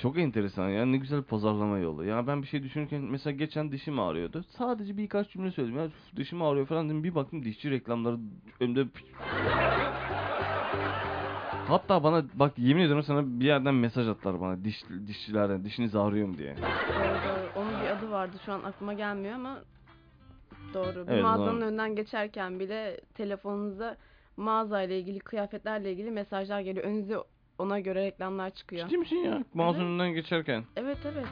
Çok enteresan ya. Ne güzel pazarlama yolu. Ya ben bir şey düşünürken mesela geçen dişim ağrıyordu. Sadece birkaç cümle söyledim. Ya "Üf, dişim ağrıyor falan dedim. Bir baktım dişçi reklamları önümde Hatta bana bak yemin ediyorum sana bir yerden mesaj attılar bana diş dişçilerden dişiniz ağrıyor mu diye. Doğru doğru. Onun bir adı vardı şu an aklıma gelmiyor ama doğru. Bir Evet, mağazanın doğru. önünden geçerken bile telefonunuza mağazayla ilgili, kıyafetlerle ilgili mesajlar geliyor. Önünüze ona göre reklamlar çıkıyor. Ciddi misin ya? Mağazanın önünden geçerken. Evet evet.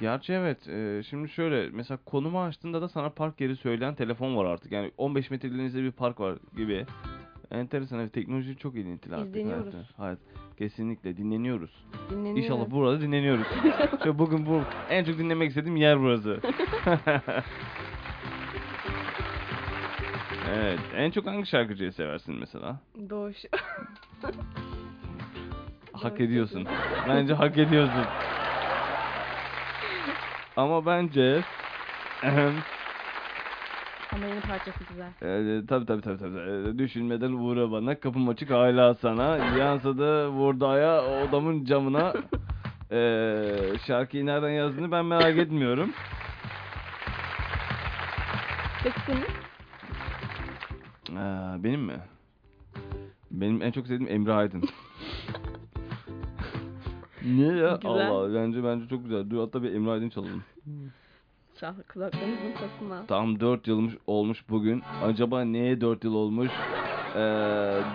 Gerçi evet. e, şimdi şöyle mesela konumu açtığında da sana park yeri söyleyen telefon var artık. Yani 15 metre ilerinizde bir park var gibi. Enteresan evet teknoloji çok ilintili artık. İzleniyoruz. hayatta. Hayat. Kesinlikle dinleniyoruz. Dinleniyor. İnşallah burada dinleniyoruz. Şu bugün bu en çok dinlemek istediğim yer burası. evet. En çok hangi şarkıcıyı seversin mesela? Doğuş. Hak ediyorsun. Bence hak ediyorsun. Ama bence Ama yeni parçası güzel. e, tabii tabii tabii tabii. E, düşünmeden uğra bana. Kapım açık hala sana. Yansıdı vurdu aya odamın camına. E, şarkıyı nereden yazdığını ben merak etmiyorum. Peki senin? Ee, benim mi? Benim en çok sevdiğim Emre Aydın. Niye ya? Güzel. Allah bence bence çok güzel. Dur hatta bir Emre Aydın çalalım. Şah kulaklarınızın tasına. Tam 4 yıl olmuş bugün. Acaba neye 4 yıl olmuş? Ee,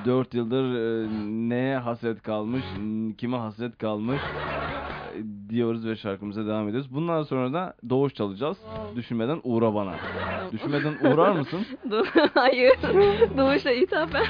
4 yıldır e, neye hasret kalmış? Kime hasret kalmış? Ee, diyoruz ve şarkımıza devam ediyoruz. Bundan sonra da Doğuş çalacağız. Düşünmeden uğra bana. Düşünmeden uğrar mısın? Hayır. Doğuş'a ithafen.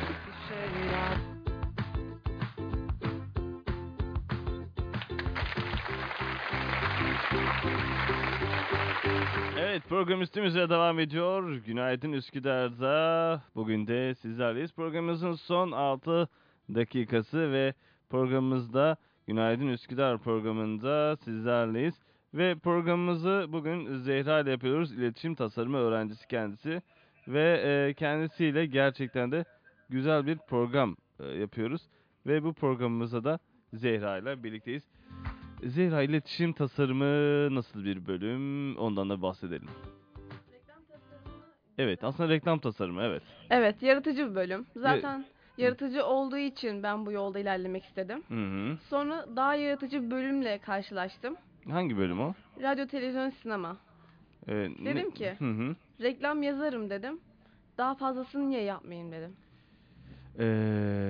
Evet program üstümüze devam ediyor. Günaydın Üsküdar'da. Bugün de sizlerleyiz. Programımızın son 6 dakikası ve programımızda Günaydın Üsküdar programında sizlerleyiz. Ve programımızı bugün Zehra ile yapıyoruz. İletişim tasarımı öğrencisi kendisi. Ve e, kendisiyle gerçekten de güzel bir program e, yapıyoruz. Ve bu programımızda da Zehra ile birlikteyiz. Zehra iletişim tasarımı nasıl bir bölüm? Ondan da bahsedelim. Evet, aslında reklam tasarımı, evet. Evet, yaratıcı bir bölüm. Zaten yaratıcı olduğu için ben bu yolda ilerlemek istedim. Hı hı. Sonra daha yaratıcı bir bölümle karşılaştım. Hangi bölüm o? Radyo, televizyon, sinema. Ee, ne- Dedim ki- Hı hı. Reklam yazarım dedim. Daha fazlasını niye yapmayayım dedim. Ee,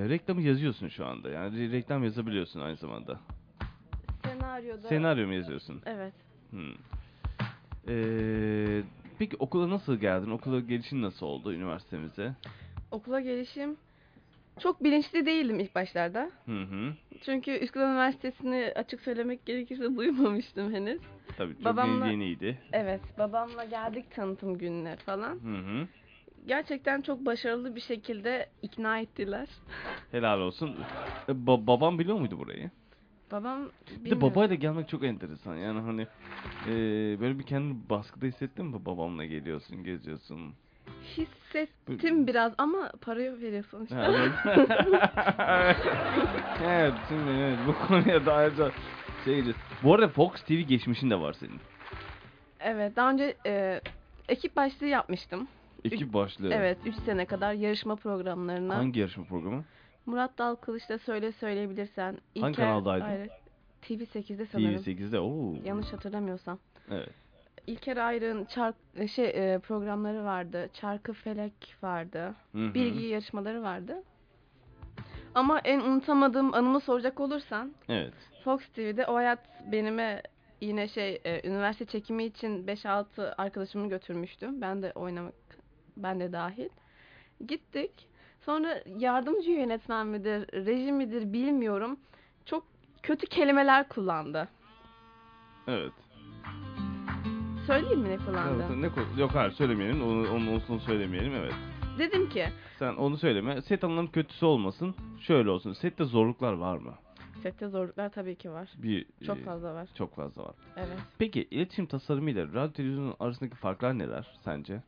reklamı yazıyorsun şu anda. Yani re- reklam yazabiliyorsun aynı zamanda. Senaryoda... Senaryo mu yazıyorsun? Evet. Hı. Ee, peki okula nasıl geldin? Okula gelişin nasıl oldu üniversitemize? Okula gelişim Çok bilinçli değildim ilk başlarda. Hı hı. Çünkü Üsküdar Üniversitesi'ni açık söylemek gerekirse duymamıştım henüz. Tabii çok Babamla- yeniydi. Evet, babamla geldik tanıtım gününe falan. Hı hı. Gerçekten çok başarılı bir şekilde ikna ettiler. Helal olsun. E, ba- babam biliyor muydu burayı? Babam Bir de bilmiyorum. babayla gelmek çok enteresan. Yani hani e, böyle bir kendini baskıda hissettin mi babamla geliyorsun, geziyorsun? hissettim biraz ama parayı veriyor sonuçta. Ha, evet. evet, şimdi evet, bu konuya dair de şey. Bu arada Fox TV geçmişin de var senin. Evet, daha önce e, ekip başlığı yapmıştım. Ekip başlığı. Evet, 3 sene kadar yarışma programlarına. Hangi yarışma programı? Murat Dalkılıç'ta Söyle Söyleyebilirsen. Hangi İlker- kanaldaydı? Ayrı- TV8'de sanırım. TV8'de. Oo. Yanlış hatırlamıyorsam. Evet. İlker Ayrık'ın çark şey e, programları vardı. Çarkı Felek vardı. Hı hı. Bilgi yarışmaları vardı. Ama en unutamadığım anımı soracak olursan Evet. Fox TV'de o hayat benime yine şey e, üniversite çekimi için 5-6 arkadaşımı götürmüştüm. Ben de oynamak ben de dahil. Gittik. Sonra yardımcı yönetmen midir, reji midir bilmiyorum. Çok kötü kelimeler kullandı. Evet. Söyleyeyim mi ne kullandı? Evet, ne ko- Yok hayır söylemeyelim. Onu, onu, onu söylemeyelim evet. Dedim ki Sen onu söyleme. Set anlamı kötüsü olmasın. Şöyle olsun. Sette zorluklar var mı? sette zorluklar tabii ki var. Bir Çok e, fazla var. Çok fazla var. Evet. Peki iletişim tasarımı ile radyo televizyonun arasındaki farklar neler sence?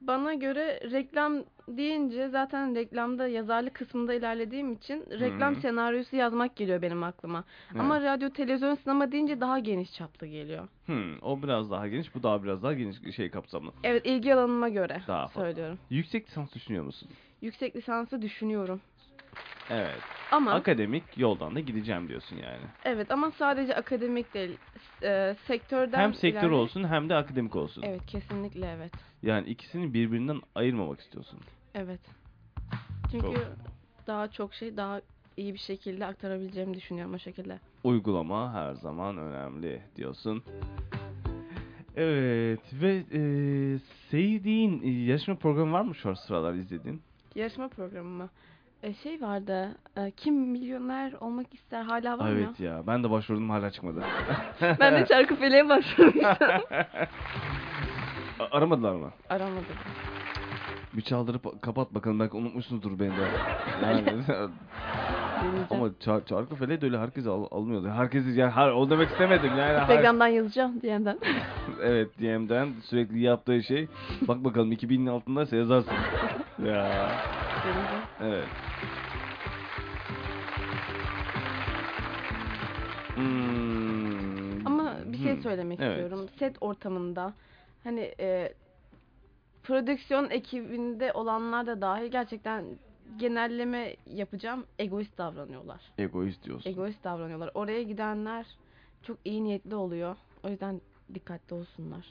Bana göre reklam deyince zaten reklamda yazarlık kısmında ilerlediğim için reklam hı. senaryosu yazmak geliyor benim aklıma. Ama radyo, televizyon, sinema deyince daha geniş çaplı geliyor. Hmm, o biraz daha geniş, bu daha biraz daha geniş şey kapsamlı. Evet ilgi alanıma göre Daha fazla. söylüyorum. Yüksek lisans düşünüyor musun? Yüksek lisansı düşünüyorum. Evet. Ama Akademik yoldan da gideceğim diyorsun yani. evet ama sadece akademik değil. S- e, sektörden hem sektör ilerle- olsun hem de akademik olsun. Evet kesinlikle evet. Yani ikisini birbirinden ayırmamak istiyorsun. Evet. Çünkü daha çok şey daha iyi bir şekilde aktarabileceğimi düşünüyorum o şekilde. Uygulama her zaman önemli diyorsun. Evet ve e, sevdiğin e, yarışma programı var mı şu sıralar izlediğin? Yarışma programı mı? E, şey vardı. e, kim milyoner olmak ister hala var mı? evet ya ben de başvurdum hala çıkmadı. Ben de şarkı feleğe başlamıştım. A- Aramadılar mı? Aramadım. Bir çaldırıp kapat bakalım belki unutmuşsunuzdur beni de. Yani Deneyeceğim. ama çar çarkı feleği de öyle herkes al almıyordu. Herkes yani her o demek istemedim yani. her- Instagram'dan yazacağım diyenden. evet DM'den sürekli yaptığı şey. Bak bakalım 2000'in altındaysa yazarsın. ya Deneyeceğim. evet. Hmm. Ama bir şey Hmm. söylemek Evet. istiyorum. Set ortamında hani e, prodüksiyon ekibinde olanlar da dahil gerçekten genelleme yapacağım. Egoist davranıyorlar. Egoist diyorsun. Egoist davranıyorlar. Oraya gidenler çok iyi niyetli oluyor. O yüzden dikkatli olsunlar.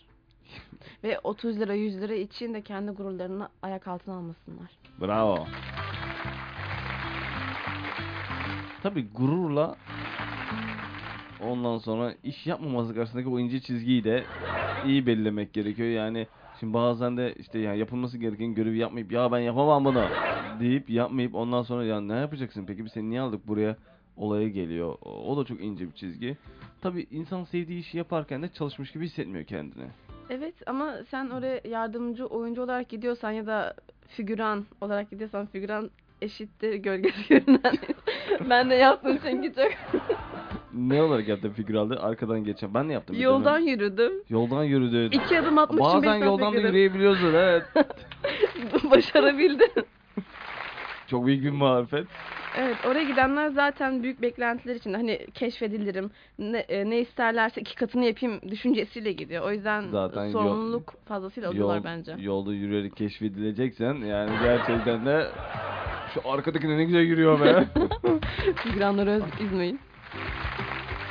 Ve 30 lira 100 lira için de kendi gururlarını ayak altına almasınlar. Bravo. Tabi gururla ondan sonra iş yapmaması arasındaki o ince çizgiyi de iyi belirlemek gerekiyor. Yani şimdi bazen de işte yani yapılması gereken görevi yapmayıp ya ben yapamam bunu deyip yapmayıp ondan sonra ya ne yapacaksın peki biz seni niye aldık buraya olaya geliyor. O o da çok ince bir çizgi. Tabi insan sevdiği işi yaparken de çalışmış gibi hissetmiyor kendini. Evet ama sen oraya yardımcı oyuncu olarak gidiyorsan ya da figüran olarak gidiyorsan figüran eşittir gölgesi görünen. ben de yaptım çünkü çok. Ne olarak yaptın figüralde? Arkadan geçen. Ben de yaptım. bir Yoldan dönem. yürüdüm. Yoldan yürüdün. İki adım atmak için Bazen beş yoldan da bekledim. yürüyebiliyorsun evet. Başarabildim. Çok büyük bir marifet. Evet oraya gidenler zaten büyük beklentiler için hani keşfedilirim ne, e, ne isterlerse iki katını yapayım düşüncesiyle gidiyor. O yüzden Zaten yol- sorumluluk fazlasıyla alıyorlar Yol- bence. Yolda yürüyerek keşfedileceksen yani gerçekten de şu arkadaki ne güzel yürüyor be. Figüranları öz üzmeyin.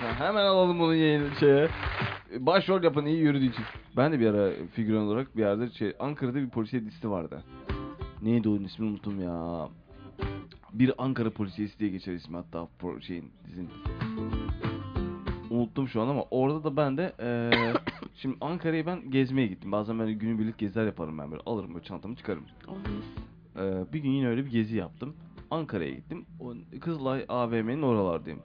Ha, Hemen alalım bunu yayın şeye. Başrol yapan iyi yürüdüğü için. Ben de bir ara figüran olarak bir yerde şey Ankara'da bir polisiye dizisi vardı. Neydi onun ismini unuttum ya. Bir Ankara polisiyesi diye geçer ismi hatta şeyin dizinin. Unuttum şu an ama orada da ben de eee şimdi Ankara'ya ben gezmeye gittim. Bazen ben günübirlik geziler yaparım ben böyle alırım böyle çantamı çıkarım. Ee, bir gün yine öyle bir gezi yaptım. Ankara'ya gittim. O Kızılay AVM'nin oralardayım.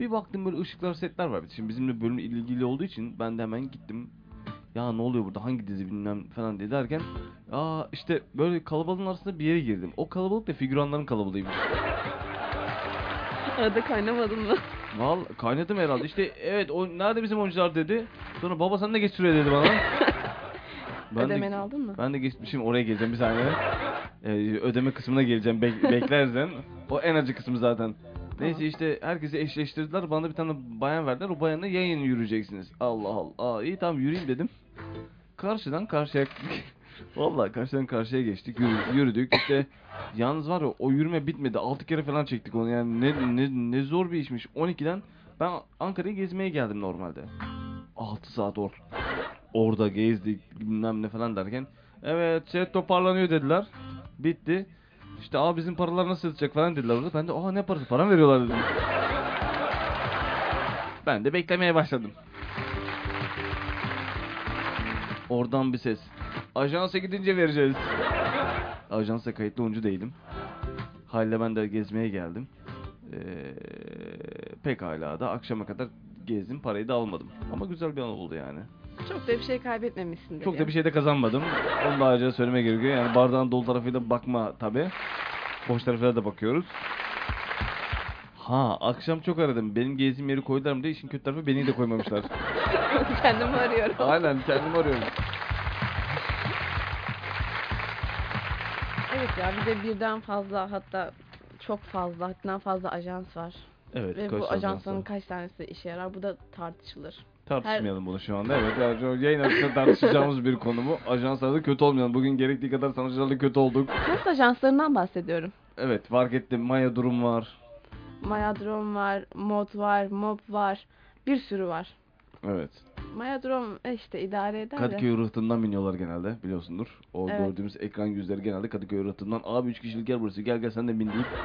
Bir baktım böyle ışıklar setler var. Şimdi bizimle bölüm ilgili olduğu için ben de hemen gittim. Ya ne oluyor burada hangi dizi bilmem falan diye derken Aa işte böyle kalabalığın arasında bir yere girdim. O kalabalık da figüranların kalabalığıymış. Arada kaynamadın mı? Vallahi kaynadım herhalde. İşte evet o nerede bizim oyuncular dedi. Sonra baba sen de geç şuraya dedi bana. Ödemeni de, aldın mı? Ben de geçmişim oraya geleceğim bir saniye. Ee, ödeme kısmına geleceğim. Bek beklersen. O en acı kısmı zaten. Neyse Tamam. işte herkesi eşleştirdiler. Bana bir tane bayan verdiler. O bayanla yayın yürüyeceksiniz. Allah Allah. Aa, iyi tamam yürüyeyim dedim. Karşıdan karşıya Vallahi karşıdan karşıya geçtik. Yürü- yürüdük. İşte yalnız var ya o yürüme bitmedi. 6 kere falan çektik onu. Yani ne ne ne zor bir işmiş. 12'den ben Ankara'yı gezmeye geldim normalde. 6 saat or orada gezdik bilmem ne falan derken evet şey toparlanıyor dediler. Bitti. İşte aa bizim paralar nasıl yatacak falan dediler orada. Ben de aa ne parası para veriyorlar dedim. Ben de beklemeye başladım. Oradan bir ses. Ajansa gidince vereceğiz. Ajansa kayıtlı oyuncu değilim. Halde ben de gezmeye geldim. Ee, pekala da akşama kadar gezdim parayı da almadım. Ama güzel bir an oldu yani. Çok da bir şey kaybetmemişsin Çok da bir şey de kazanmadım. Onu da ayrıca söylemeye gerekiyor. Yani bardağın dolu tarafıyla bakma tabi. Boş tarafına da bakıyoruz. Ha akşam çok aradım. Benim gezdiğim yeri koydular mı diye işin kötü tarafı beni de koymamışlar. Kendimi arıyorum. Aynen kendimi arıyorum. Evet ya bir de birden fazla hatta çok fazla haddinden fazla ajans var. Evet Ve kaç bu ajans ajansların kaç tanesi işe yarar bu da tartışılır. Tartışmayalım bunu şu anda. Evet yani yayın arasında tartışacağımız bir konu bu. Ajanslarda kötü olmayalım. Bugün gerektiği kadar sanatçılarla kötü olduk. Nasıl ajanslarından bahsediyorum. Evet fark ettim. Maya durum var. Mayadrom var, Mod var, Mob var. Bir sürü var. Evet. Mayadrom e işte idare eder de. Kadıköy rıhtımdan biniyorlar genelde biliyorsundur. O Evet. gördüğümüz ekran yüzleri genelde Kadıköy rıhtımdan. Abi 3 kişilik gel burası gel gel sen de bin deyip.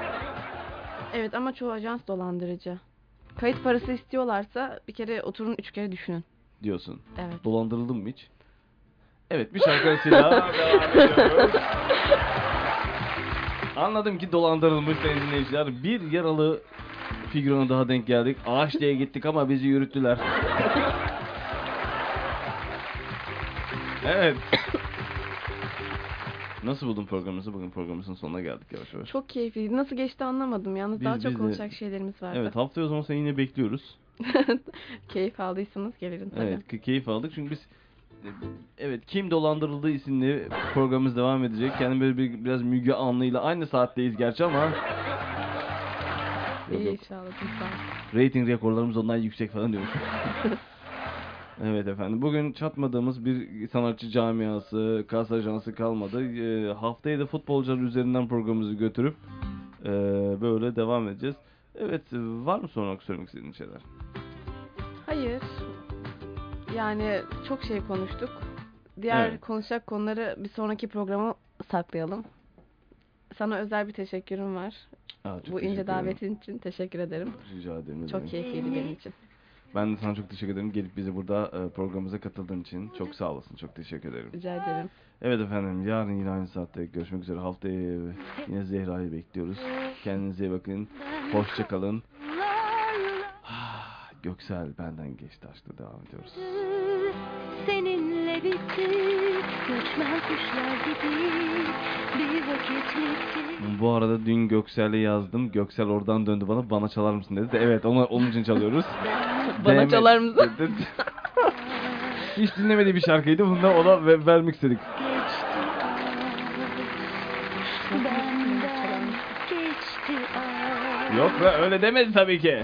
Evet ama çoğu ajans dolandırıcı. Kayıt parası istiyorlarsa bir kere oturun üç kere düşünün. diyorsun. Evet. Dolandırıldın mı hiç? Evet bir şarkı arasıyla devam ediyoruz. Anladım ki dolandırılmış sayın dinleyiciler. Bir yaralı figürana daha denk geldik. Ağaç diye gittik ama bizi yürüttüler. Evet. Nasıl buldun programımızı? Bugün programımızın sonuna geldik yavaş yavaş. Çok keyifliydi. Nasıl geçti anlamadım. Yalnız Biz- daha biz çok de- konuşacak şeylerimiz vardı. Evet haftaya o zaman seni yine bekliyoruz. Keyif aldıysanız gelirim tabii. Evet key- keyif aldık çünkü biz Evet Kim Dolandırıldı isimli programımız devam edecek. Kendim böyle bir, biraz Müge Anlı'yla aynı saatteyiz gerçi ama Yok, İyi yok. inşallah. Rating rekorlarımız ondan yüksek falan diyormuş. evet efendim bugün çatmadığımız bir sanatçı camiası, kas ajansı kalmadı. Ee, haftaya da futbolcular üzerinden programımızı götürüp ee, böyle devam edeceğiz. Evet var mı olarak söylemek istediğin şeyler? Hayır. Yani çok şey konuştuk. Diğer Evet. konuşacak konuları bir sonraki programa saklayalım. Sana özel bir teşekkürüm var. Aa, Bu ince davetin için teşekkür ederim. Rica ederim. Çok keyifliydi benim için. Ben de sana çok teşekkür ederim. Gelip bizi burada e, programımıza katıldığın için. Çok sağ olasın. Çok teşekkür ederim. Rica ederim. Evet efendim. Yarın yine aynı saatte görüşmek üzere. Haftaya yine Zehra'yı bekliyoruz. Kendinize iyi bakın. Hoşça kalın. Göksel benden geçti aşkla devam ediyoruz. Seninle bitti Göçmen kuşlar gibi Bir vakit bitti Bu arada dün Göksel'e yazdım. Göksel oradan döndü bana. Bana çalar mısın dedi. De, evet onu, onun için çalıyoruz. Bana DM çalar mısın? dedi. Hiç dinlemediği bir şarkıydı. Bunu da ona ve- vermek istedik. Geçti Yok be öyle demedi tabii ki.